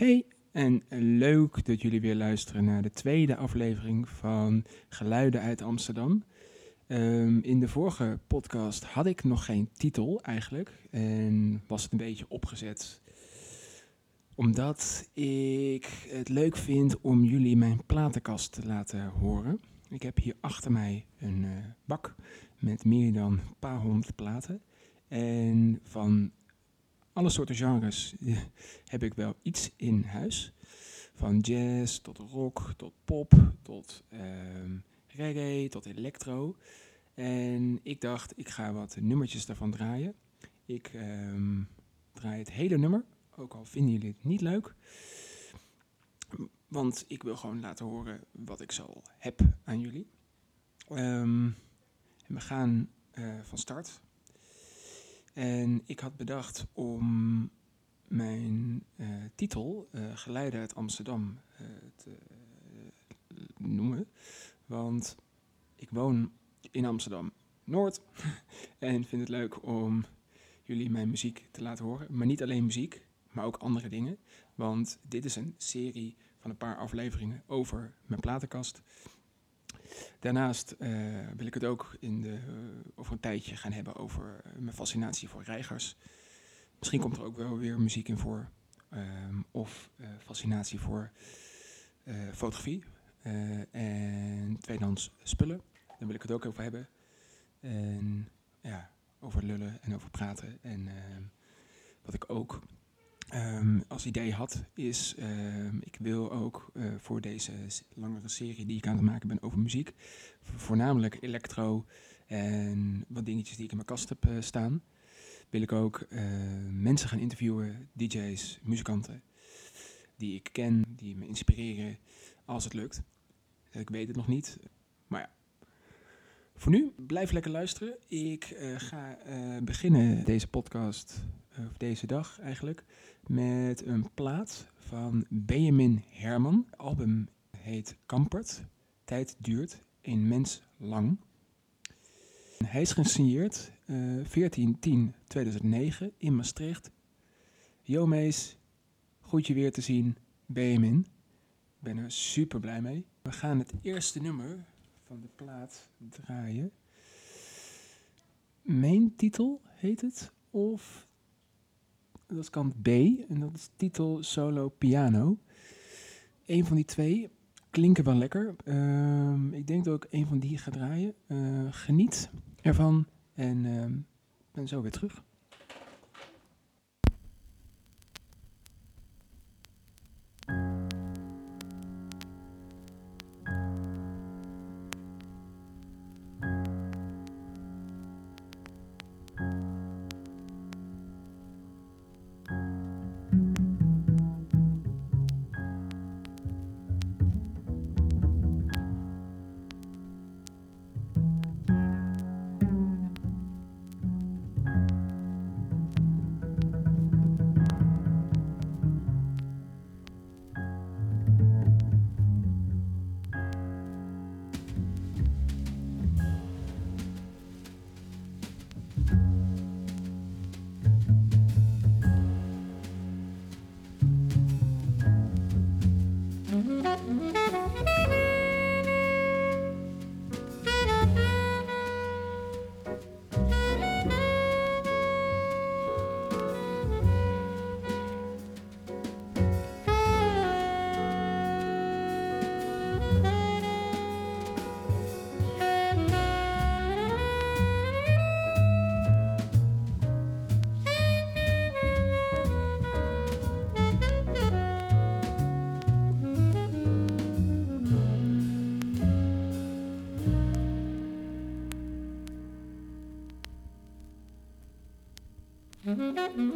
Hey, en leuk dat jullie weer luisteren naar de tweede aflevering van Geluiden uit Amsterdam. Ehm, in de vorige podcast had ik nog geen titel eigenlijk en was het een beetje opgezet omdat ik het leuk vind om jullie mijn platenkast te laten horen. Ik heb hier achter mij een uh, bak met meer dan een paar honderd platen. En van alle soorten genres heb ik wel iets in huis. Van jazz tot rock, tot pop, tot uh, reggae, tot electro. En ik dacht, ik ga wat nummertjes daarvan draaien. Ik uh, draai het hele nummer, ook al vinden jullie het niet leuk. Want ik wil gewoon laten horen wat ik zo heb aan jullie. Um, we gaan uh, van start. En ik had bedacht om mijn uh, titel, uh, Geleiden uit Amsterdam, te noemen. Want ik woon in Amsterdam Noord en vind het leuk om jullie mijn muziek te laten horen. Maar niet alleen muziek, maar ook andere dingen. Want dit is een serie van een paar afleveringen over mijn platenkast. Daarnaast uh, wil ik het ook in de, uh, over een tijdje gaan hebben over mijn fascinatie voor reigers. Misschien komt er ook wel weer muziek in voor. Um, of fascinatie voor fotografie en tweedehands spullen. Daar wil ik het ook over hebben. En ja, over lullen en over praten. En ehm, wat ik ook Um, als idee had, is um, ik wil ook uh, voor deze langere serie die ik aan het maken ben over muziek, voornamelijk electro en wat dingetjes die ik in mijn kast heb uh, staan, wil ik ook uh, mensen gaan interviewen, DJ's, muzikanten, die ik ken, die me inspireren als het lukt. Ik weet het nog niet, maar ja. Voor nu, blijf lekker luisteren. Ik ga beginnen deze podcast of deze dag eigenlijk, met een plaat van Benjamin Herman. Album heet Kampert. Tijd duurt een mens lang. Hij is gesigneerd uh, 14-10-2009 in Maastricht. Yo Mees, goed je weer te zien, Benjamin. Ik ben er super blij mee. We gaan het eerste nummer van de plaat draaien. Mijn titel heet het, of dat is kant B en dat is titel solo piano. Een van die twee klinken wel lekker. Uh, ik denk dat ik een van die ga draaien. Uh, geniet ervan en uh, ben zo weer terug. Mm-hmm.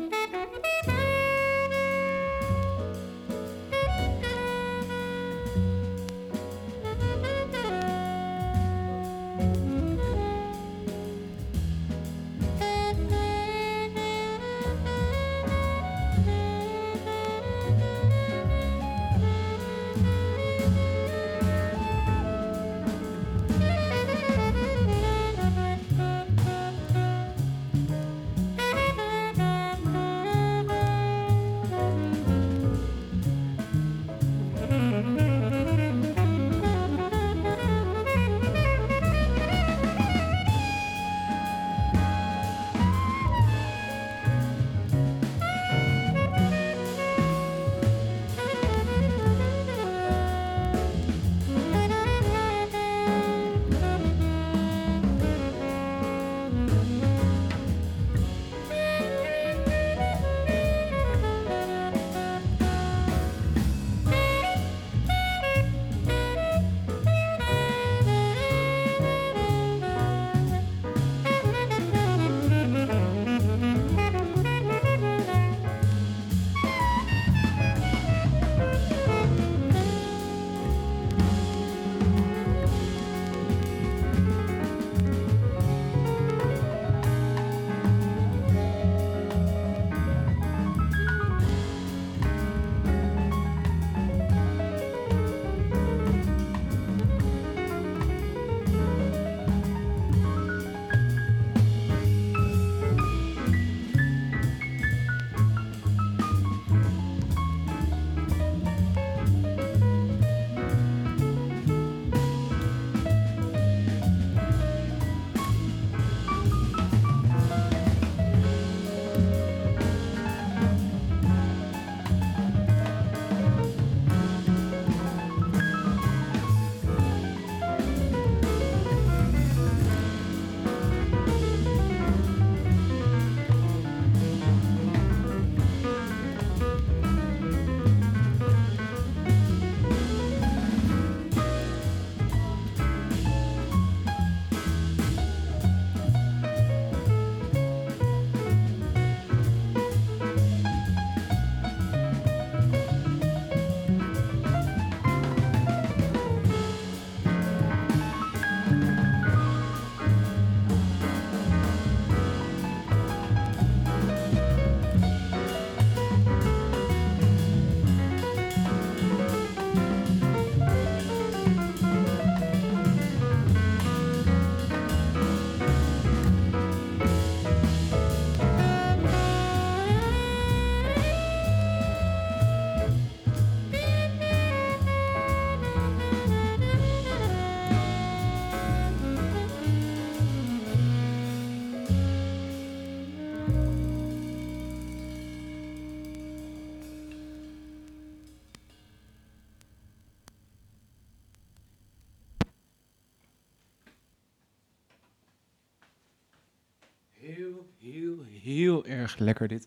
Erg lekker dit.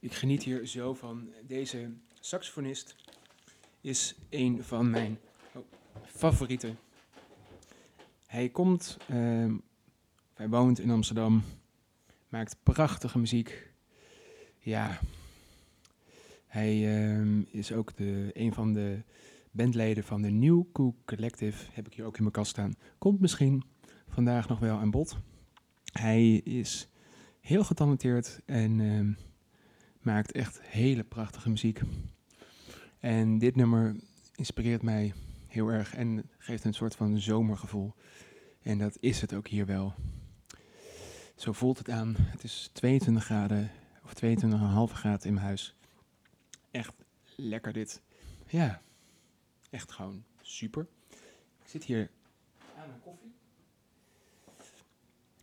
Ik geniet hier zo van. Deze saxofonist is een van mijn oh, favorieten. Hij komt, uh, hij woont in Amsterdam, maakt prachtige muziek. Ja, hij uh, is ook de, een van de bandleden van de New Cook Collective. Heb ik hier ook in mijn kast staan. Komt misschien vandaag nog wel aan bod. Hij is heel getalenteerd en uh, maakt echt hele prachtige muziek. En dit nummer inspireert mij heel erg en geeft een soort van zomergevoel. En dat is het ook hier wel. Zo voelt het aan. Het is 22 graden of 22,5 graden in mijn huis. Echt lekker dit. Ja, echt gewoon super. Ik zit hier aan een koffie.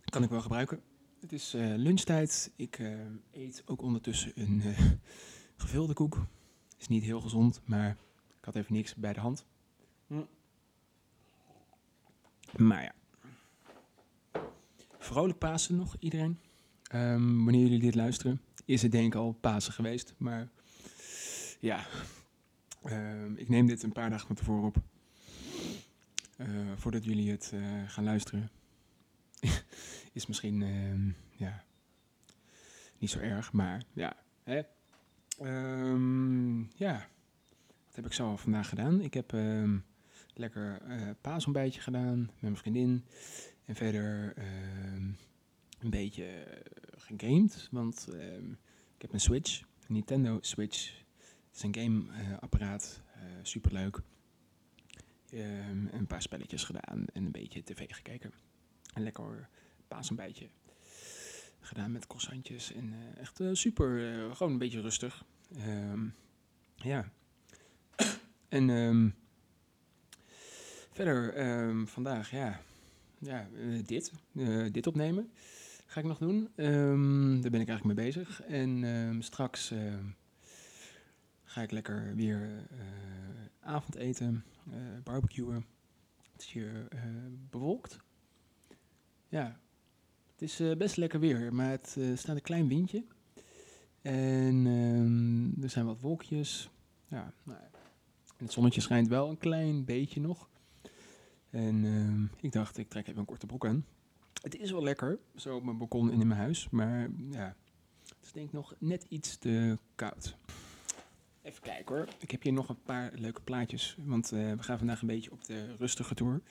Kan ik wel gebruiken. Het is uh, lunchtijd. Ik uh, eet ook ondertussen een uh, gevulde koek. Is niet heel gezond, maar ik had even niks bij de hand. Hm. Maar ja. Vrolijk Pasen nog, iedereen. Um, wanneer jullie dit luisteren, is het denk ik al Pasen geweest. Maar ja, um, ik neem dit een paar dagen van tevoren op. Voordat jullie het gaan luisteren. is misschien uh, ja, niet zo erg, maar ja. Hè? Um, ja, wat heb ik zo vandaag gedaan? Ik heb um, lekker uh, paasontbijtje gedaan met mijn vriendin. En verder um, een beetje gegamed, want ik heb een Switch, een Nintendo Switch. Het is een gameapparaat, uh, superleuk. een paar spelletjes gedaan en een beetje tv gekeken. En lekker paasontbijtje gedaan met croissantjes en uh, echt uh, super, uh, gewoon een beetje rustig. Um, ja. en um, verder um, vandaag, ja, ja dit, dit opnemen ga ik nog doen. daar ben ik eigenlijk mee bezig. En straks ga ik lekker weer avondeten, barbecuen. Het is hier bewolkt. Ja, het is uh, best lekker weer, maar het uh, staat een klein windje. En um, er zijn wat wolkjes. Ja, nou, en het zonnetje schijnt wel een klein beetje nog. En um, ik dacht, ik trek even een korte broek aan. Het is wel lekker, zo op mijn balkon en in mijn huis. Maar ja, het is denk ik nog net iets te koud. Even kijken hoor. Ik heb hier nog een paar leuke plaatjes. Want uh, we gaan vandaag een beetje op de rustige tour.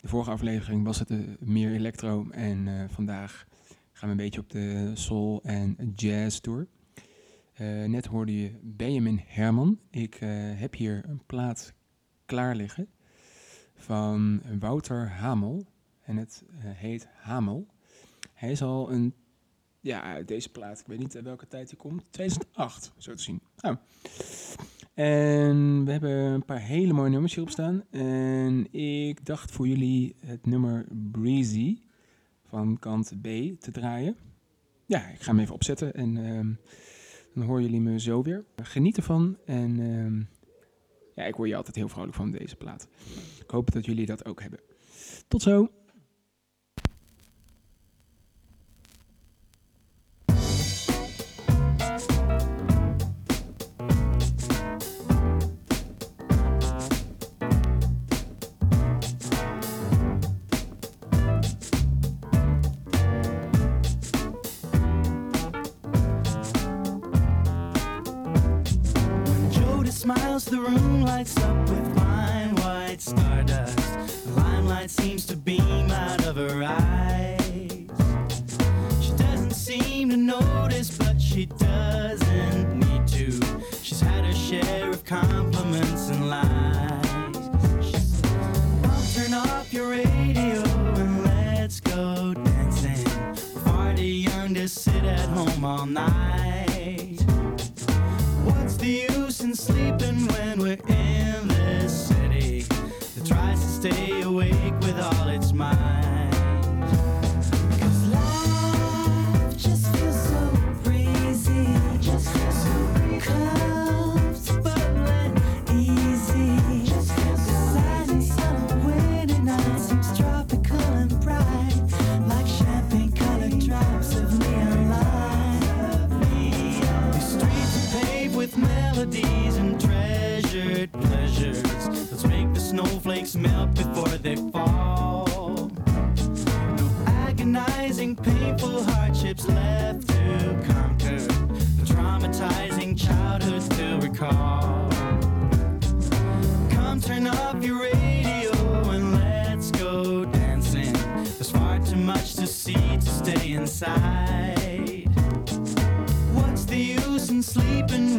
De vorige aflevering was het uh, meer electro. En uh, vandaag gaan we een beetje op de soul en jazz tour. net hoorde je Benjamin Herman. Ik heb hier een plaat klaar liggen van Wouter Hamel. En het heet Hamel. Hij is al een ja, deze plaat, ik weet niet welke tijd die komt. 2008, zo te zien. Oh. En we hebben een paar hele mooie nummers hierop staan. En ik dacht voor jullie het nummer Breezy van kant B te draaien. Ja, ik ga hem even opzetten en um, dan horen jullie me zo weer. Geniet ervan en um, ja, ik word je altijd heel vrolijk van deze plaat. Ik hoop dat jullie dat ook hebben. Tot zo! Smiles, the room lights up with fine white stardust. The limelight seems to beam out of her eyes. She doesn't seem to notice, but she doesn't need to. She's had her share of compliments and lies. Turn off your radio and let's go dancing. We're far too young to sit at home all night. Sleeping when we're in this city that tries to stay snowflakes melt before they fall. No agonizing, painful hardships left to conquer. The traumatizing childhoods to recall. Come turn off your radio and let's go dancing. There's far too much to see to stay inside. What's the use in sleeping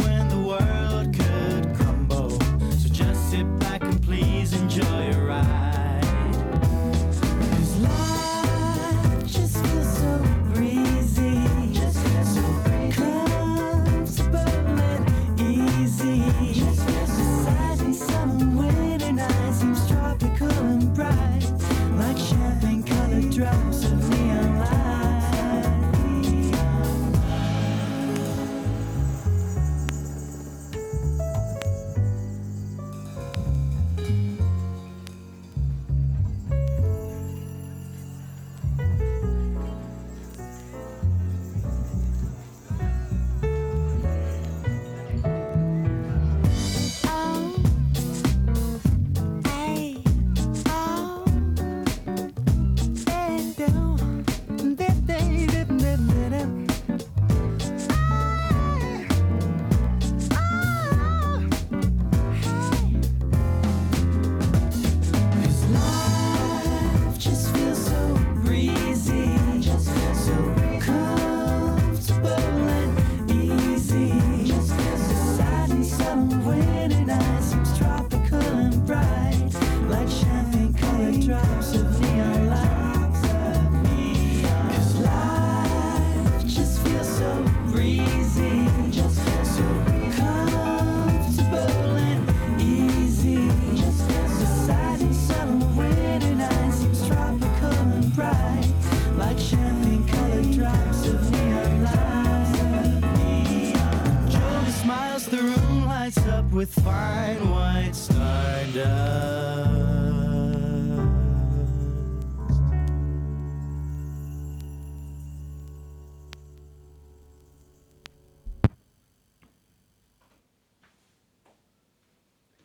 white stardust.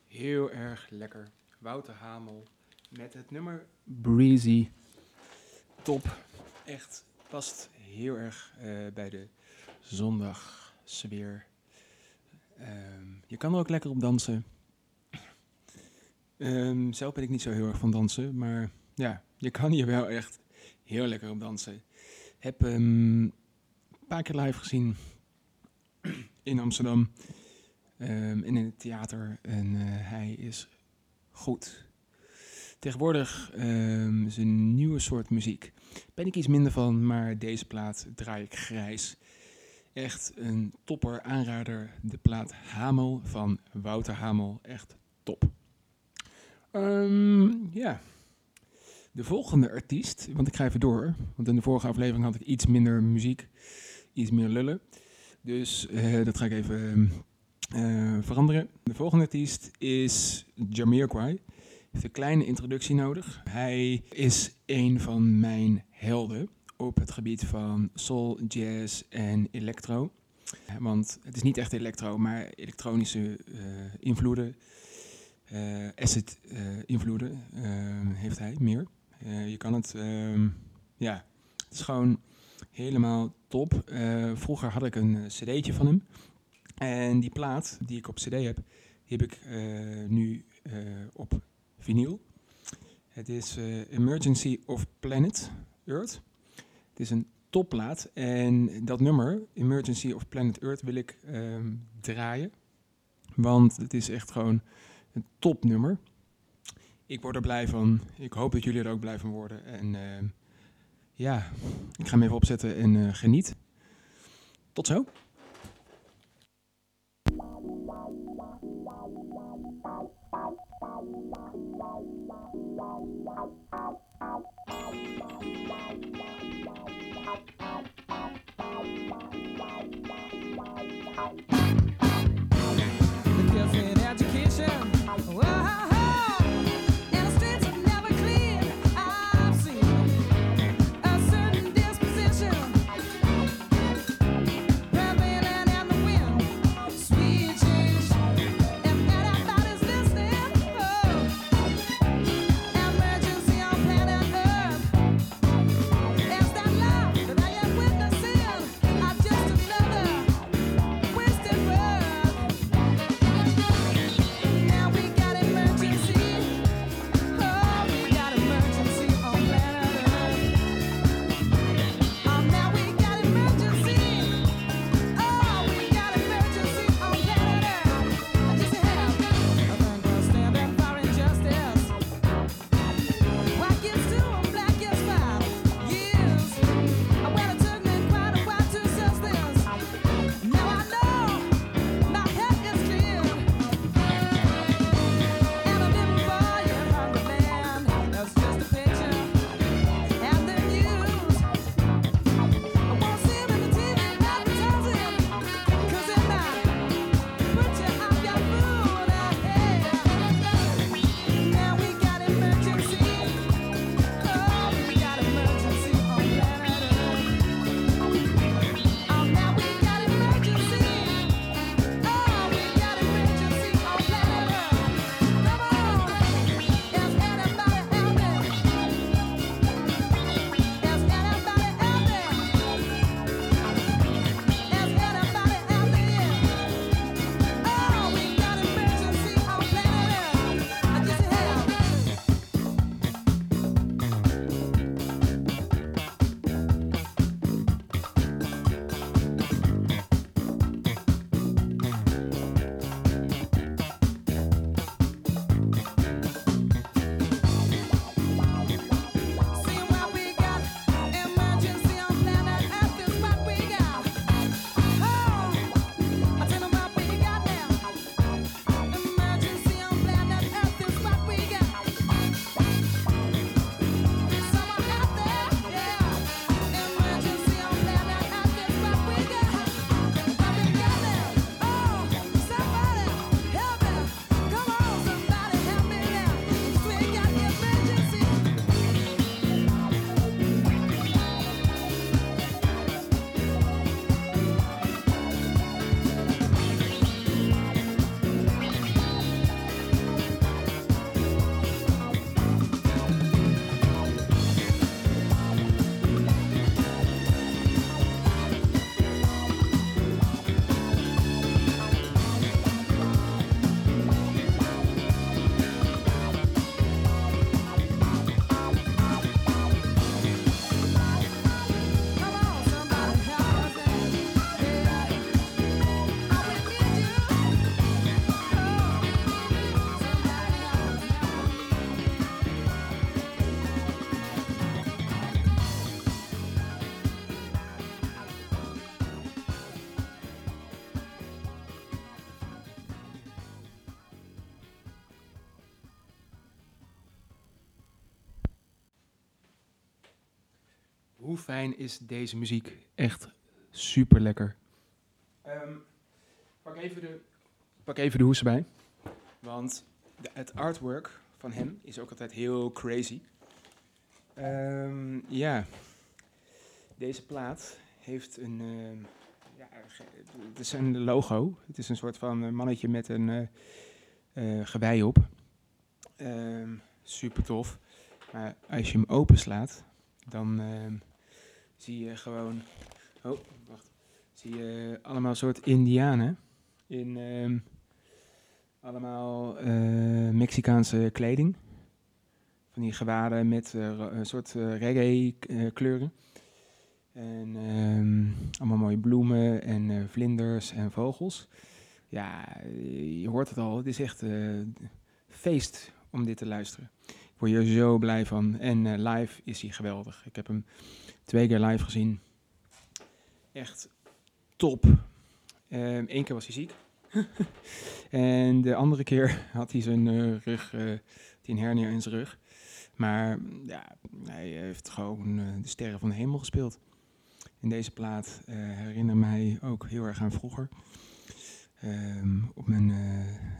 Heel erg lekker. Wouter Hamel met het nummer Breezy. Top. Echt past heel erg eh, bij de zondagsfeer. Ehm je kan er ook lekker op dansen. Ehm, zelf ben ik niet zo heel erg van dansen, maar ja, je kan hier wel echt heel lekker op dansen. Heb hem een paar keer live gezien in Amsterdam ehm, en in het theater. En eh, hij is goed. Tegenwoordig ehm, is een nieuwe soort muziek. Ben ik iets minder van, maar deze plaat draai ik grijs. Echt een topper aanrader. De plaat Hamel van Wouter Hamel. Echt top. Ehm, ja. De volgende artiest, want ik ga even door. Want in de vorige aflevering had ik iets minder muziek, iets meer lullen. Dus eh, dat ga ik even eh, veranderen. De volgende artiest is Jamiroquai. Heeft een kleine introductie nodig. Hij is een van mijn helden op het gebied van soul, jazz en electro. Want het is niet echt electro, maar elektronische eh, invloeden, eh, acid eh, invloeden heeft hij meer. Eh, je kan het, ehm, ja, het is gewoon helemaal top. Vroeger had ik een cd'tje van hem. En die plaat die ik op cd heb, heb ik nu op vinyl. Het is Emergency of Planet Earth. Het is een topplaat. En dat nummer, Emergency of Planet Earth, wil ik ehm, draaien. Want het is echt gewoon een topnummer. Ik word er blij van. Ik hoop dat jullie er ook blij van worden. En ehm, ja, ik ga hem even opzetten en eh, geniet. Tot zo. Education. Fijn is deze muziek? Echt super lekker. pak, even de, pak even de hoes erbij. Want de, het artwork van hem is ook altijd heel crazy. Ehm, ja, deze plaat heeft een. ehm, ja, het is een logo. Het is een soort van eh, mannetje met een eh, gewei op. Super tof. Maar als je hem openslaat, dan zie je gewoon. Oh, wacht. Zie je allemaal soort Indianen in ehm, allemaal eh, Mexicaanse kleding. Van die gewaden met eh, een soort eh, reggae eh, kleuren. En ehm, allemaal mooie bloemen en vlinders en vogels. Ja, je hoort het al. Het is echt feest om dit te luisteren. Ik word hier zo blij van. En live is hij geweldig. Ik heb hem twee keer live gezien. Echt top. Eén keer was hij ziek. en de andere keer had hij zijn eh, rug, eh, een hernia in zijn rug. Maar ja, hij heeft gewoon eh, de sterren van de hemel gespeeld. In deze plaat eh herinner mij ook heel erg aan vroeger. Ehm, op mijn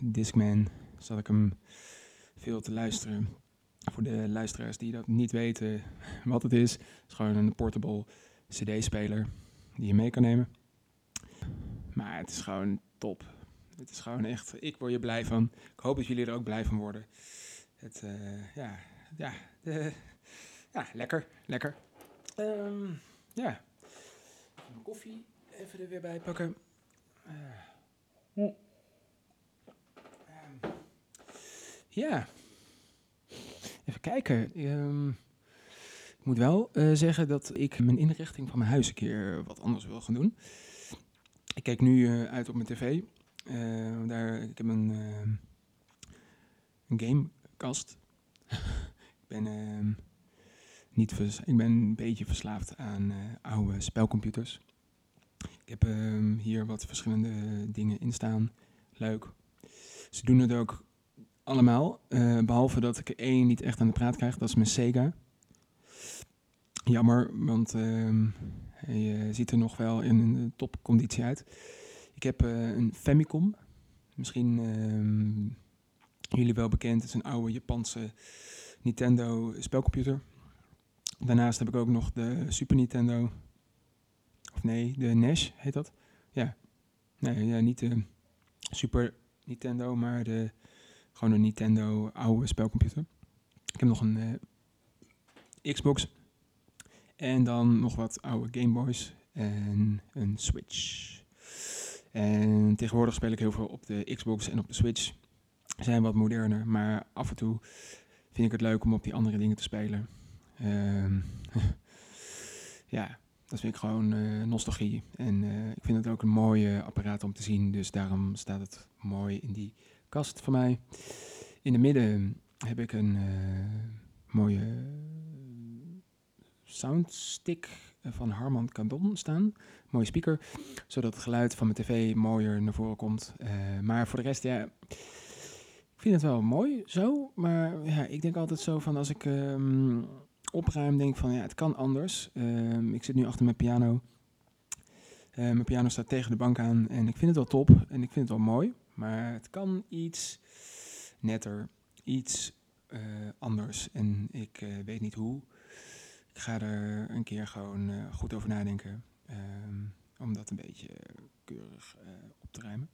Discman zat ik hem veel te luisteren. Voor de luisteraars die dat niet weten wat het is, is gewoon een portable CD-speler die je mee kan nemen. Maar het is gewoon top. Het is gewoon echt, ik word je blij van. Ik hoop dat jullie er ook blij van worden. Het, eh, ja, ja, de- ja, lekker, lekker. Ehm, ja, koffie even er weer bij pakken. Eh. Ehm, ja, even kijken. Ehm, ik moet wel eh, zeggen dat ik mijn inrichting van mijn huis een keer wat anders wil gaan doen. Ik kijk nu eh, uit op mijn tv. Eh, daar, ik heb een, een gamekast. ik, ben, ehm, niet ik ben een beetje verslaafd aan eh, oude spelcomputers. Ik heb ehm, hier wat verschillende dingen in staan. Leuk. Ze doen het ook allemaal. eh, behalve dat ik één niet echt aan de praat krijg. Dat is mijn Sega. Jammer, want ehm, hij eh, ziet er nog wel in een topconditie uit. Ik heb eh, een Famicom. Misschien ehm, jullie wel bekend. Het is een oude Japanse Nintendo spelcomputer. Daarnaast heb ik ook nog de Super Nintendo. Of nee, de NES heet dat. Ja. Nee, ja, niet de Super Nintendo, maar de, gewoon een Nintendo oude spelcomputer. Ik heb nog een eh, Xbox. En dan nog wat oude Game Boys en een Switch. En tegenwoordig speel ik heel veel op de Xbox en op de Switch. Zijn wat moderner, maar af en toe vind ik het leuk om op die andere dingen te spelen. Ehm, ja, dat vind ik gewoon eh, nostalgie. En eh, ik vind het ook een mooi apparaat om te zien. Dus daarom staat het mooi in die kast van mij. In de midden heb ik een eh, mooie soundstick van Harman Kardon staan. Mooie speaker, zodat het geluid van mijn tv mooier naar voren komt. Eh, maar voor de rest, ja, ik vind het wel mooi zo. Maar ja, ik denk altijd zo van als ik ehm, opruim, denk van ja, het kan anders. Ehm, ik zit nu achter mijn piano. Eh, mijn piano staat tegen de bank aan en ik vind het wel top en ik vind het wel mooi. Maar het kan iets netter, iets eh, anders. En ik eh, weet niet hoe. Ik ga er een keer gewoon eh, goed over nadenken. ehm, om dat een beetje keurig op te ruimen.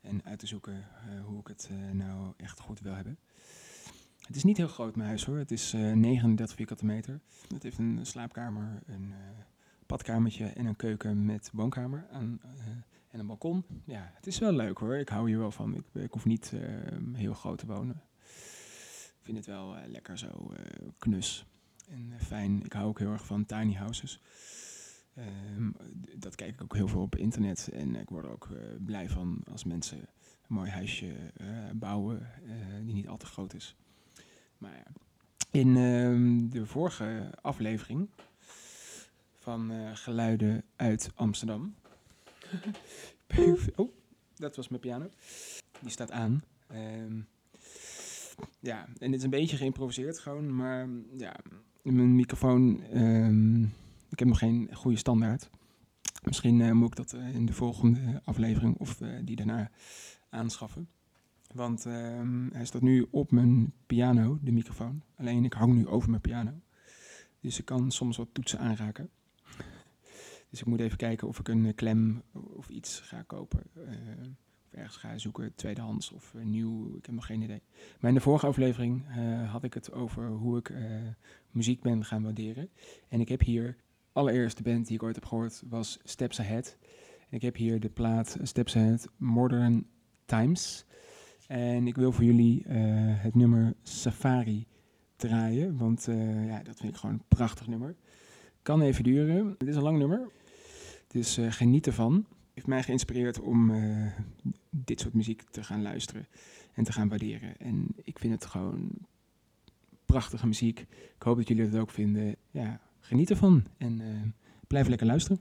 En uit te zoeken hoe ik het nou echt goed wil hebben. Het is niet heel groot mijn huis hoor. Het is eh 39 vierkante meter. Het heeft een slaapkamer, een badkamertje en een keuken met woonkamer aan, en een balkon. Ja, het is wel leuk hoor. Ik hou hier wel van. Ik, ik hoef niet eh, heel groot te wonen. Ik vind het wel eh, lekker zo eh, knus en fijn. Ik hou ook heel erg van tiny houses. Ehm, dat kijk ik ook heel veel op internet. En ik word er ook blij van als mensen een mooi huisje bouwen die niet al te groot is. Maar. In ehm, de vorige aflevering van Geluiden uit Amsterdam. oh, dat was mijn piano. Die staat aan. Ehm, ja, en dit is een beetje geïmproviseerd gewoon, maar ja, Mijn microfoon, ehm, ik heb nog geen goede standaard. Misschien eh, moet ik dat eh, in de volgende aflevering of eh, die daarna aanschaffen. Want ehm, hij staat nu op mijn piano, de microfoon. Alleen ik hang nu over mijn piano. Dus ik kan soms wat toetsen aanraken. Dus ik moet even kijken of ik een eh, klem of iets ga kopen. eh, of ergens ga zoeken, tweedehands of eh, nieuw. Ik heb nog geen idee. Maar in de vorige aflevering had ik het over hoe ik muziek ben gaan waarderen. En ik heb hier, allereerst de band die ik ooit heb gehoord was Steps Ahead. En ik heb hier de plaat Steps Ahead Modern Times. En ik wil voor jullie het nummer Safari draaien, want ja, dat vind ik gewoon een prachtig nummer. Kan even duren. Het is een lang nummer. Dus geniet ervan. Heeft mij geïnspireerd om eh, dit soort muziek te gaan luisteren en te gaan waarderen. En ik vind het gewoon prachtige muziek. Ik hoop dat jullie het ook vinden. Ja, geniet ervan en eh, blijf lekker luisteren.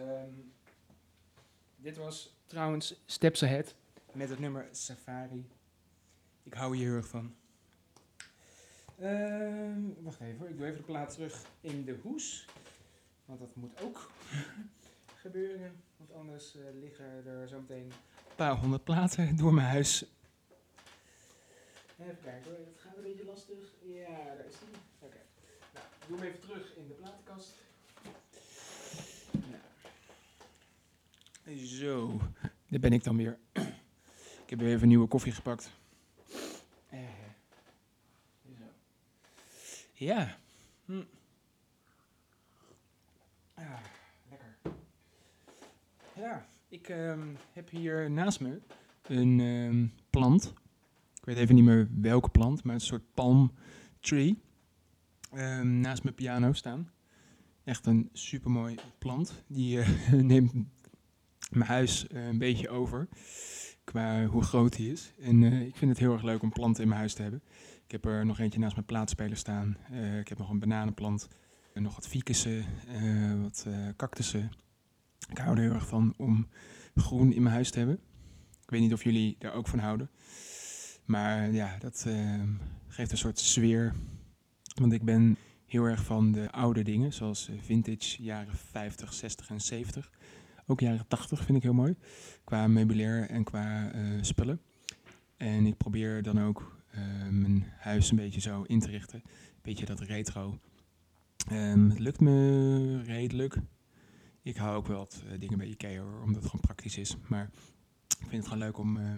Ehm, dit was trouwens Steps Ahead met het nummer Safari. Ik hou hier heel erg van. Ehm, wacht even ik doe even de plaat terug in de hoes. Want dat moet ook gebeuren. Want anders eh, liggen er zometeen een paar honderd platen door mijn huis. Even kijken hoor, het gaat een beetje lastig. Ja, daar is die. Oké. Nou, ik doe hem even terug in de platenkast. Zo, daar ben ik dan weer. Ik heb weer even nieuwe koffie gepakt. Eh. Ja. Hm. Ah, lekker. Ja, ik ehm, heb hier naast me een ehm, plant. Ik weet even niet meer welke plant, maar een soort palm tree. Ehm, naast mijn piano staan. Echt een supermooi plant. Die eh, neemt mijn huis eh, een beetje over. Qua hoe groot die is. En eh, ik vind het heel erg leuk om planten in mijn huis te hebben. Ik heb er nog eentje naast mijn plaatspeler staan. Eh, ik heb nog een bananenplant. En nog wat ficussen, eh, wat cactussen. Ik hou er heel erg van om groen in mijn huis te hebben. Ik weet niet of jullie daar ook van houden. Maar ja, dat geeft een soort sfeer. Want ik ben heel erg van de oude dingen, zoals vintage, jaren 50, 60 en 70. Ook jaren 80 vind ik heel mooi, qua meubilair en qua eh, spullen. En ik probeer dan ook eh, mijn huis een beetje zo in te richten. Een beetje dat retro. Ehm, het lukt me redelijk. Ik hou ook wel wat eh, dingen bij Ikea hoor, omdat het gewoon praktisch is. Maar ik vind het gewoon leuk om eh,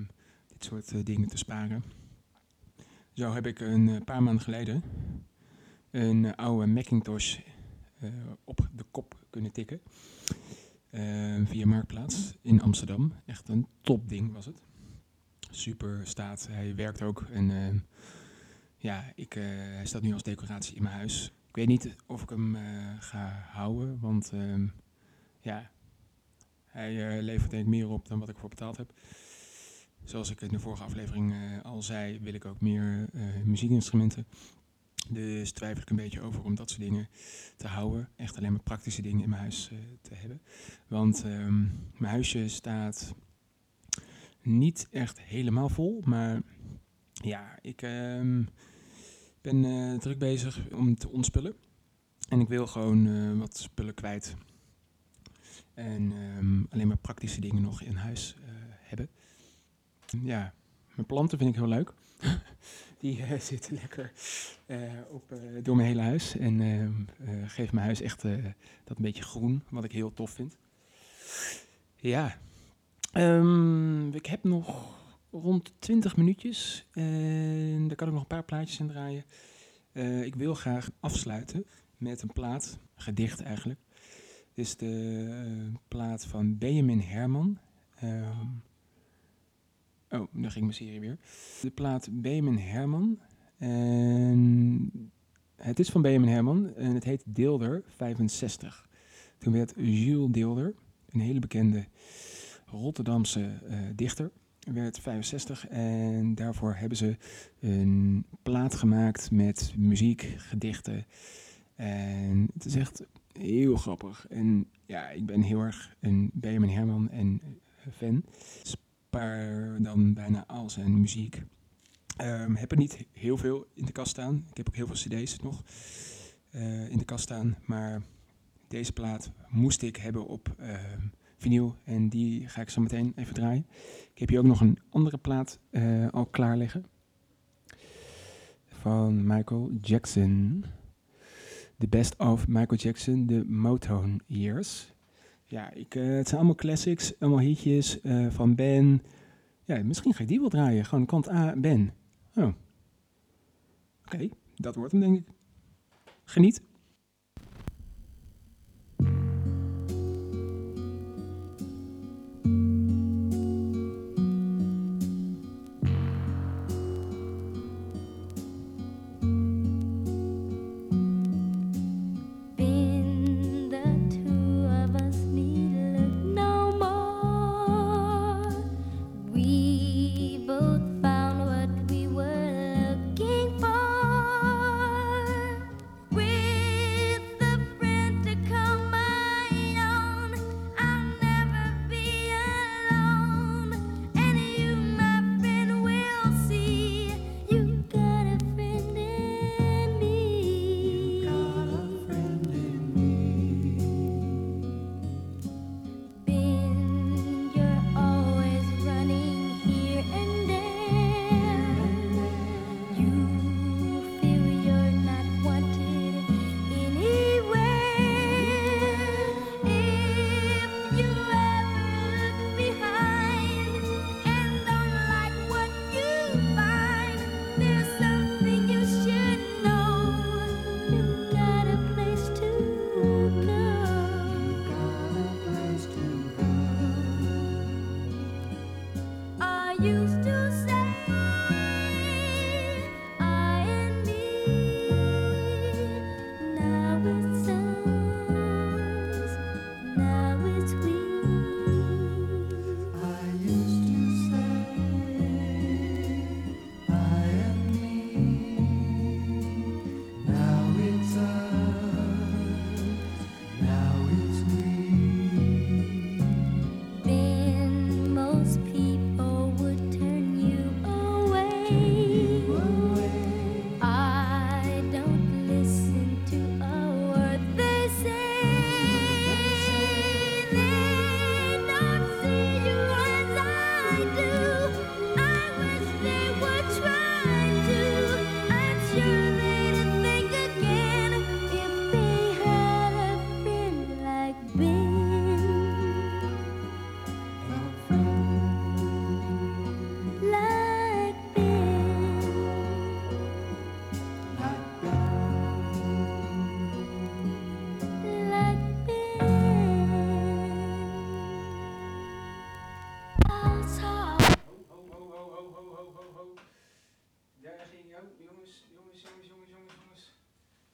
dit soort dingen te sparen. Zo heb ik een paar maanden geleden een oude Macintosh op de kop kunnen tikken. Eh, via Marktplaats in Amsterdam. Echt een topding was het. Super staat. Hij werkt ook. En eh, ja, ik, eh, hij staat nu als decoratie in mijn huis. Ik weet niet of ik hem eh, ga houden. Want ehm, ja, hij eh, levert denk ik meer op dan wat ik voor betaald heb. Zoals ik in de vorige aflevering al zei, wil ik ook meer muziekinstrumenten. Dus twijfel ik een beetje over om dat soort dingen te houden. Echt alleen maar praktische dingen in mijn huis eh, te hebben. Want ehm, mijn huisje staat niet echt helemaal vol. Maar ja, ik ehm, ben eh, druk bezig om te ontspullen. En ik wil gewoon eh, wat spullen kwijt. En ehm, alleen maar praktische dingen nog in huis hebben. Ja, mijn planten vind ik heel leuk. Die eh, zitten lekker eh, op, eh, door mijn hele huis. En geeft mijn huis echt dat beetje groen, wat ik heel tof vind. Ja, Ehm, ik heb nog rond 20 minuutjes. En daar kan ik nog een paar plaatjes in draaien. Ik wil graag afsluiten met een plaat, gedicht eigenlijk. Dit is de plaat van Benjamin Herman. Ehm, oh, daar ging mijn serie weer. De plaat Benjamin Herman. En het is van Benjamin Herman en het heet Deelder 65. Toen werd Jules Deelder, een hele bekende Rotterdamse eh, dichter, werd 65 en daarvoor hebben ze een plaat gemaakt met muziek, gedichten. En het is echt heel grappig. En ja, ik ben heel erg een Benjamin Herman en eh, fan. Spaar dan bijna al zijn muziek. Ehm heb er niet heel veel in de kast staan. Ik heb ook heel veel cd's nog eh, in de kast staan. Maar deze plaat moest ik hebben op ehm, vinyl. En die ga ik zo meteen even draaien. Ik heb hier ook nog een andere plaat eh, al klaar liggen. Van Michael Jackson. The Best of Michael Jackson, de Motown Years. Ja, ik, eh, het zijn allemaal classics, allemaal hitjes eh, van Ben. Ja, misschien ga ik die wel draaien. Gewoon kant A, Ben. Oh. Oké, dat wordt hem denk ik. Geniet.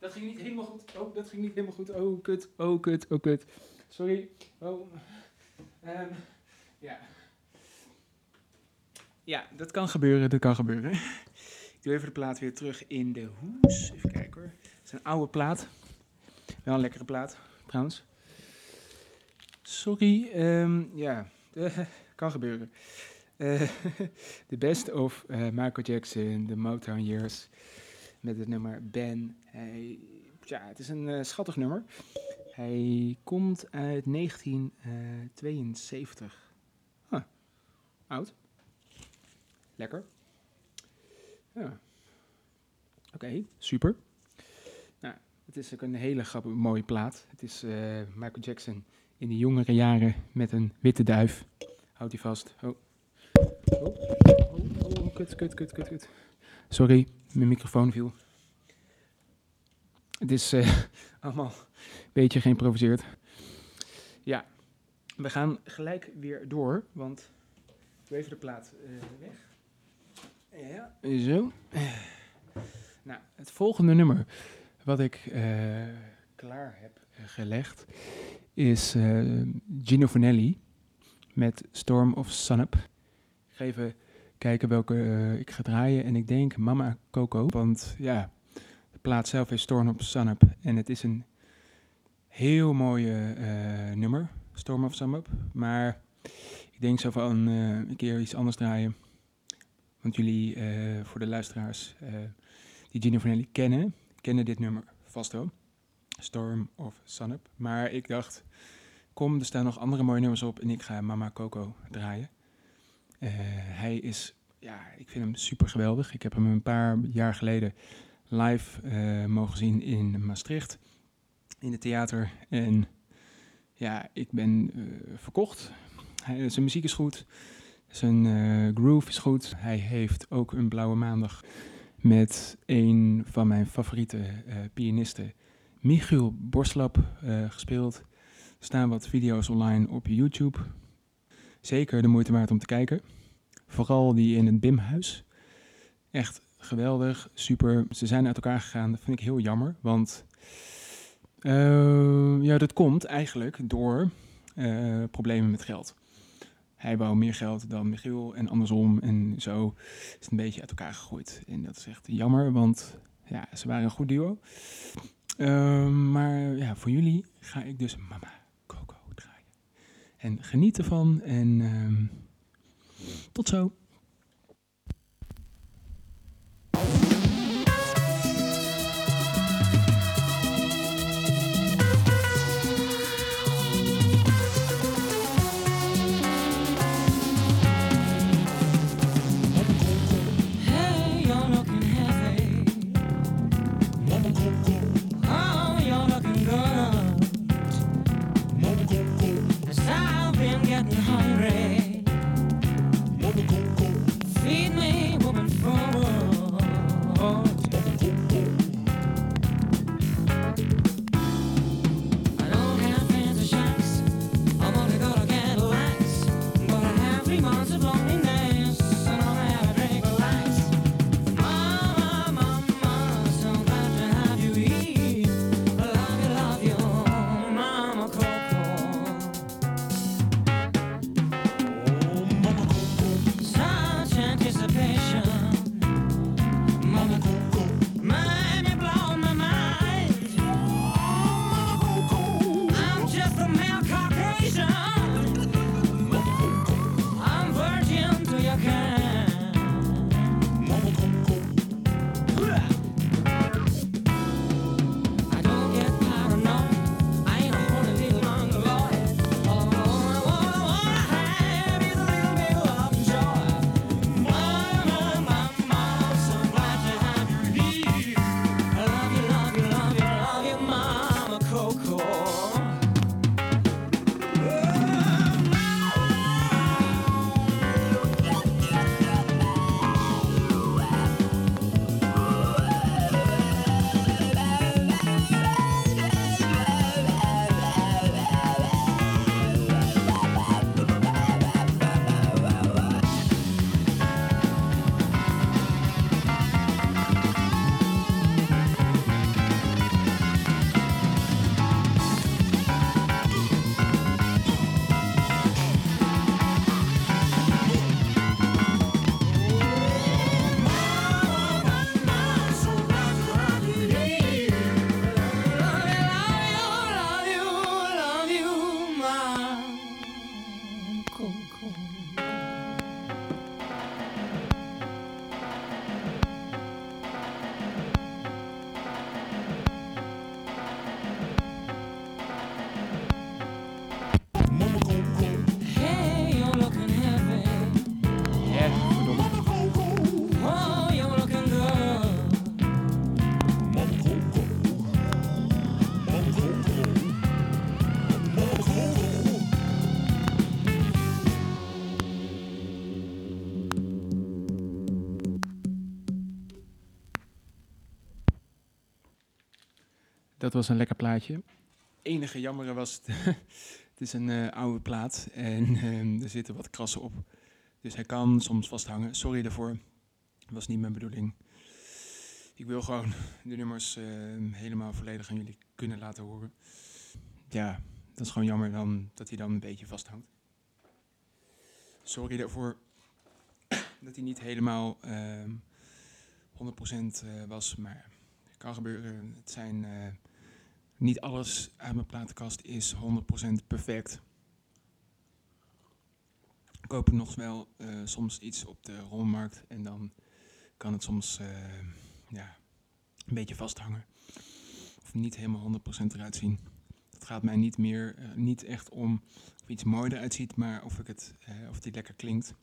Dat ging niet helemaal goed. Oh, dat ging niet helemaal goed. Oh, kut, oh, kut, oh, kut. Sorry. Oh. Ehm, ja. Ja, dat kan gebeuren, dat kan gebeuren. Ik doe even de plaat weer terug in de hoes. Even kijken hoor. Het is een oude plaat. Wel een lekkere plaat, trouwens. Sorry, ehm, ja, eh, kan gebeuren. Eh, De best of eh, Michael Jackson, de Motown Years, met het nummer Ben. Hij, ja, het is een eh, schattig nummer. Hij komt uit 1972. Huh, oud. Lekker. Ja. Oké, super. Nou, het is ook een hele grappige, mooie plaat. Het is eh, Michael Jackson in de jongere jaren met een witte duif. Houdt hij vast. Oh. Oh, oh, oh, kut, kut, kut, kut, kut. Sorry, mijn microfoon viel. Het is eh, allemaal een beetje geïmproviseerd. Ja, we gaan gelijk weer door, want doe even de plaat eh, weg. Ja, zo. Nou, het volgende nummer wat ik eh, klaar heb gelegd is Gino Vanelli met Storm of Sunup. Ik ga even kijken welke eh, ik ga draaien. En ik denk Mama Coco. Want ja, de plaat zelf is Storm of Sunup. En het is een heel mooie eh, nummer. Storm of Sunup. Maar ik denk zo van eh, een keer iets anders draaien. Want jullie, voor de luisteraars die Gino Vanelli kennen, kennen dit nummer vast wel. Storm of Sunup. Maar ik dacht, kom, er staan nog andere mooie nummers op en ik ga Mama Coco draaien. Eh, hij is, ja, ik vind hem super geweldig. Ik heb hem een paar jaar geleden live eh, mogen zien in Maastricht, in het theater. En ja, ik ben eh, verkocht. Zijn muziek is goed, zijn groove is goed. Hij heeft ook een blauwe maandag met een van mijn favoriete pianisten, Michiel Borslap, gespeeld. Er staan wat video's online op YouTube. Zeker de moeite waard om te kijken. Vooral die in het BIM-huis. Echt geweldig, super. Ze zijn uit elkaar gegaan. Dat vind ik heel jammer, want eh, ja, dat komt eigenlijk door eh, problemen met geld. Hij wou meer geld dan Michiel en andersom. En zo is het een beetje uit elkaar gegroeid. En dat is echt jammer, want ja, ze waren een goed duo. Ehm, maar ja, voor jullie ga ik dus Mama. En geniet ervan en ehm, tot zo. Dat was een lekker plaatje. Enige jammere was het. het is een eh, oude plaat en ehm, er zitten wat krassen op. Dus hij kan soms vasthangen. Sorry daarvoor. Dat was niet mijn bedoeling. Ik wil gewoon de nummers ehm, helemaal volledig aan jullie kunnen laten horen. Ja, dat is gewoon jammer dan dat hij dan een beetje vasthangt. Sorry daarvoor dat hij niet helemaal ehm 100% eh, was, maar het kan gebeuren. Het zijn eh, niet alles uit mijn platenkast is 100% perfect. Ik koop nog wel eh, soms iets op de rommelmarkt en dan kan het soms eh, ja, een beetje vasthangen. Of niet helemaal 100% eruit zien. Het gaat mij niet meer, eh, niet echt om of iets mooi eruit ziet, maar of, ik het, of het lekker klinkt.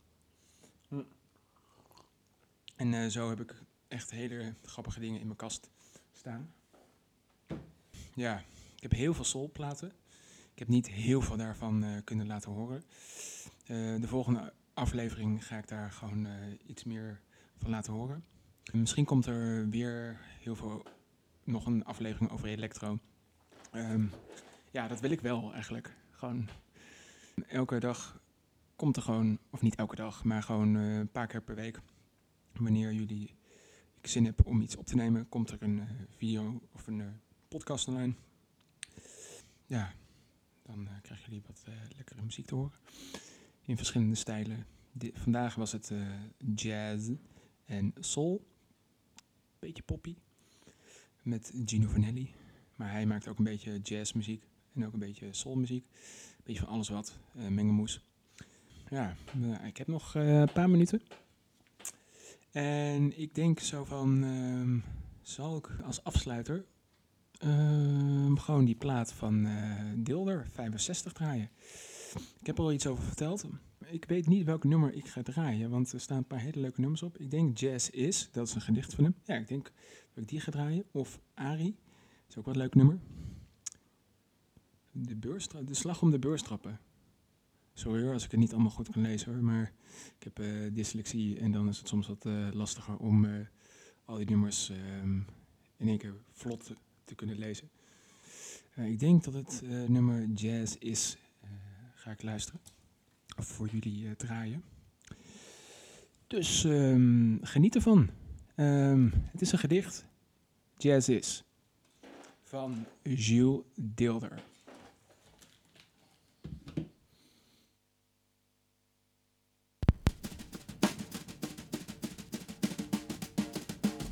En eh, zo heb ik echt hele grappige dingen in mijn kast staan. Ja, ik heb heel veel soulplaten. Ik heb niet heel veel daarvan eh, kunnen laten horen. Eh, de volgende aflevering ga ik daar gewoon eh, iets meer van laten horen. En misschien komt er weer heel veel, nog een aflevering over electro. Ehm, ja, dat wil ik wel eigenlijk. Gewoon elke dag komt er gewoon, of niet elke dag, maar gewoon een paar keer per week. Wanneer jullie ik zin heb om iets op te nemen, komt er een video of een podcast. Ja, dan eh, krijgen jullie wat eh, lekkere muziek te horen. In verschillende stijlen. Vandaag was het eh, jazz en soul. Beetje poppy. Met Gino Vanelli. Maar hij maakt ook een beetje jazzmuziek. En ook een beetje soulmuziek. Een beetje van alles wat. eh mengelmoes. Ja, ik heb nog een paar minuten. En ik denk zo van, ehm, zal ik als afsluiter ehm, gewoon die plaat van eh Dilder 65 draaien. Ik heb er al iets over verteld. Ik weet niet welk nummer ik ga draaien, want er staan een paar hele leuke nummers op. Ik denk Jazz Is, dat is een gedicht van hem. Ja, ik denk dat ik die ga draaien. Of Ari, is ook een leuk nummer. De, beurstra- de slag om de beurstrappen. Sorry hoor, als ik het niet allemaal goed kan lezen maar ik heb eh, dyslexie en dan is het soms wat eh, lastiger om al die nummers ehm, in één keer vlot te, kunnen lezen. Eh, ik denk dat het eh, nummer Jazz is, eh, ga ik luisteren. Of voor jullie draaien. Dus ehm, geniet ervan. Ehm, het is een gedicht. Jazz is. Van Jules Deelder.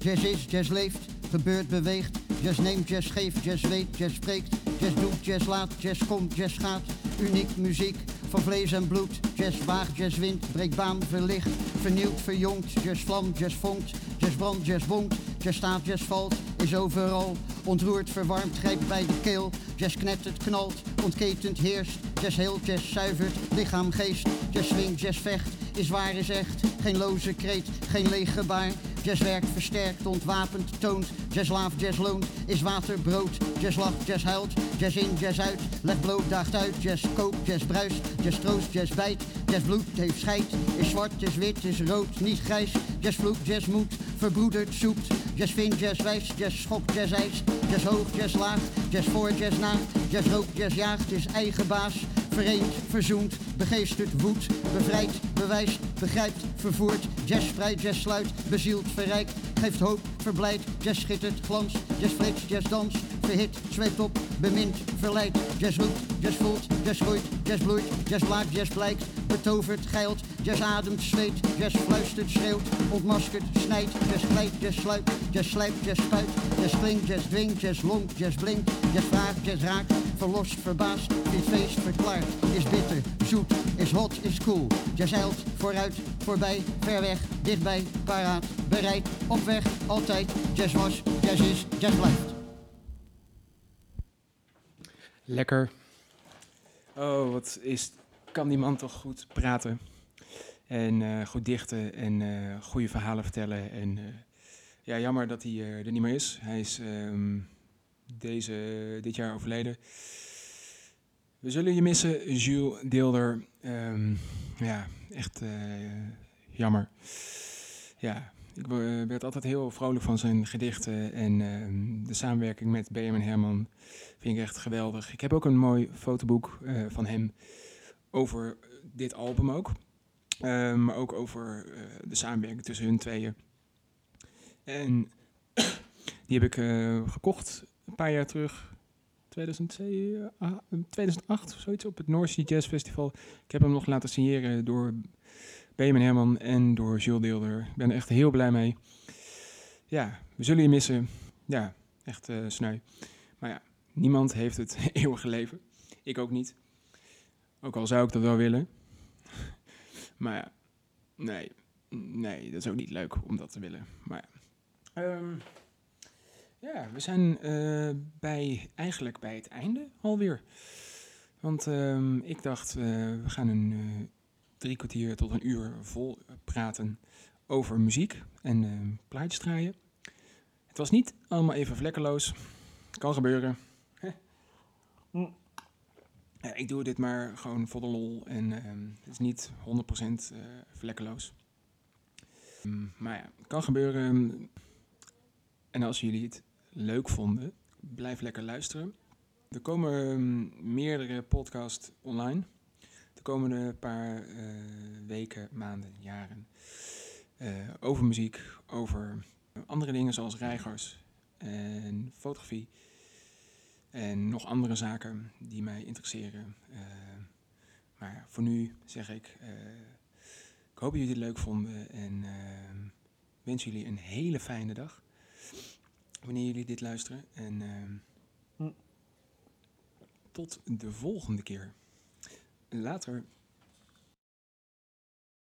Jazz is, jazz leeft, gebeurt, beweegt. Jazz neemt, jazz geeft, jazz weet, jazz spreekt. Jazz doet, jazz laat, jazz komt, jazz gaat. Uniek muziek van vlees en bloed. Jazz waagt, jazz wint, breekt baan, verlicht. Vernieuwt, verjongt, jazz vlamt, jazz vonkt. Jazz brandt, jazz bonkt, jazz staat, jazz valt. Is overal, ontroert, verwarmt, grijpt bij de keel. Jazz knettert, knalt, ontketent, heerst. Jazz heelt, jazz zuivert, lichaam, geest. Jazz swingt, jazz vecht, is waar, is echt. Geen loze kreet, geen leeg gebaar. Jazz werkt, versterkt, ontwapend, toont. Jazz laaf, jazz loont, is water, brood. Jazz lacht, jazz huilt, jazz in, jazz uit. Legt bloot, daagt uit, jazz koopt, jazz bruist. Jazz troost, jazz bijt, jazz bloed, heeft scheid. Is zwart, is wit, is rood, niet grijs. Jazz vloekt, jazz moed, verbroedert, zoekt. Jazz vindt, jazz wijst, jazz schokt, jazz eist. Jazz hoog, jazz laag, jazz voor, jazz na. Jazz rookt, jazz jaagt, is eigen baas. Vereend, verzoend, begeesterd, woedt, bevrijdt, bewijst, begrijpt, vervoert. Jazz spreidt, jazz sluit, bezielt, verrijkt, geeft hoop, verblijdt. Jazz schittert, glanst, jazz flitst, jazz danst, verhit, zweept op, bemint, verleidt. Jazz roept, jazz voelt, jazz groeit, jazz bloeit, jazz blaakt, jazz blijkt. Betovert, geilt, jazz ademt, zweet, jazz fluistert, schreeuwt, ontmaskert, snijdt. Jazz glijdt, jazz sluit, jazz slijpt, jazz spuit. Jazz klinkt, jazz dwingt, jazz lonkt, jazz blinkt. Jazz vraagt, jazz raakt, verlost, verbaast. Dit feest verklaart, is bitter, zoet, is hot, is cool. Jazz eilt, vooruit, voorbij, ver weg, dichtbij, paraat, bereid, op weg, altijd. Jazz was, jazz is, jazz blijft. Lekker. Oh, wat is, kan die man toch goed praten. En eh, goed dichten en eh, goede verhalen vertellen. En eh, ja, jammer dat hij er niet meer is. Hij is ehm, deze, dit jaar overleden. We zullen je missen, Jules Deelder. Ehm, ja, echt jammer. Ja, ik werd altijd heel vrolijk van zijn gedichten. En ehm, de samenwerking met Benjamin Herman vind ik echt geweldig. Ik heb ook een mooi fotoboek van hem over dit album ook. Ehm, maar ook over eh, de samenwerking tussen hun tweeën. En die heb ik eh, gekocht een paar jaar terug. 2007, ah, 2008 of zoiets op het North Sea Jazz Festival. Ik heb hem nog laten signeren door Benjamin Herman en door Jules Deelder. Ik ben er echt heel blij mee. Ja, we zullen je missen. Ja, echt eh sneu. Maar ja, niemand heeft het eeuwige leven. Ik ook niet. Ook al zou ik dat wel willen. Maar ja, nee. Nee, dat is ook niet leuk om dat te willen. Maar ja. Ehm, ja, we zijn eh, bij, eigenlijk bij het einde alweer. Want ehm, ik dacht, eh, we gaan een eh, drie kwartier tot een uur vol praten over muziek en ehm, plaatjes draaien. Het was niet allemaal even vlekkeloos. Kan gebeuren. Hè. Ik doe dit maar gewoon voor de lol en ehm, het is niet 100% eh vlekkeloos. Mm, maar ja, kan gebeuren. En als jullie het leuk vonden, blijf lekker luisteren. Er komen ehm, meerdere podcasts online. De komende paar eh, weken, maanden, jaren. eh, over muziek, over andere dingen zoals reigers en fotografie. En nog andere zaken die mij interesseren. Eh, maar voor nu zeg ik, eh, ik hoop dat jullie het leuk vonden en eh, wens jullie een hele fijne dag. Wanneer jullie dit luisteren. En eh, tot de volgende keer. Later.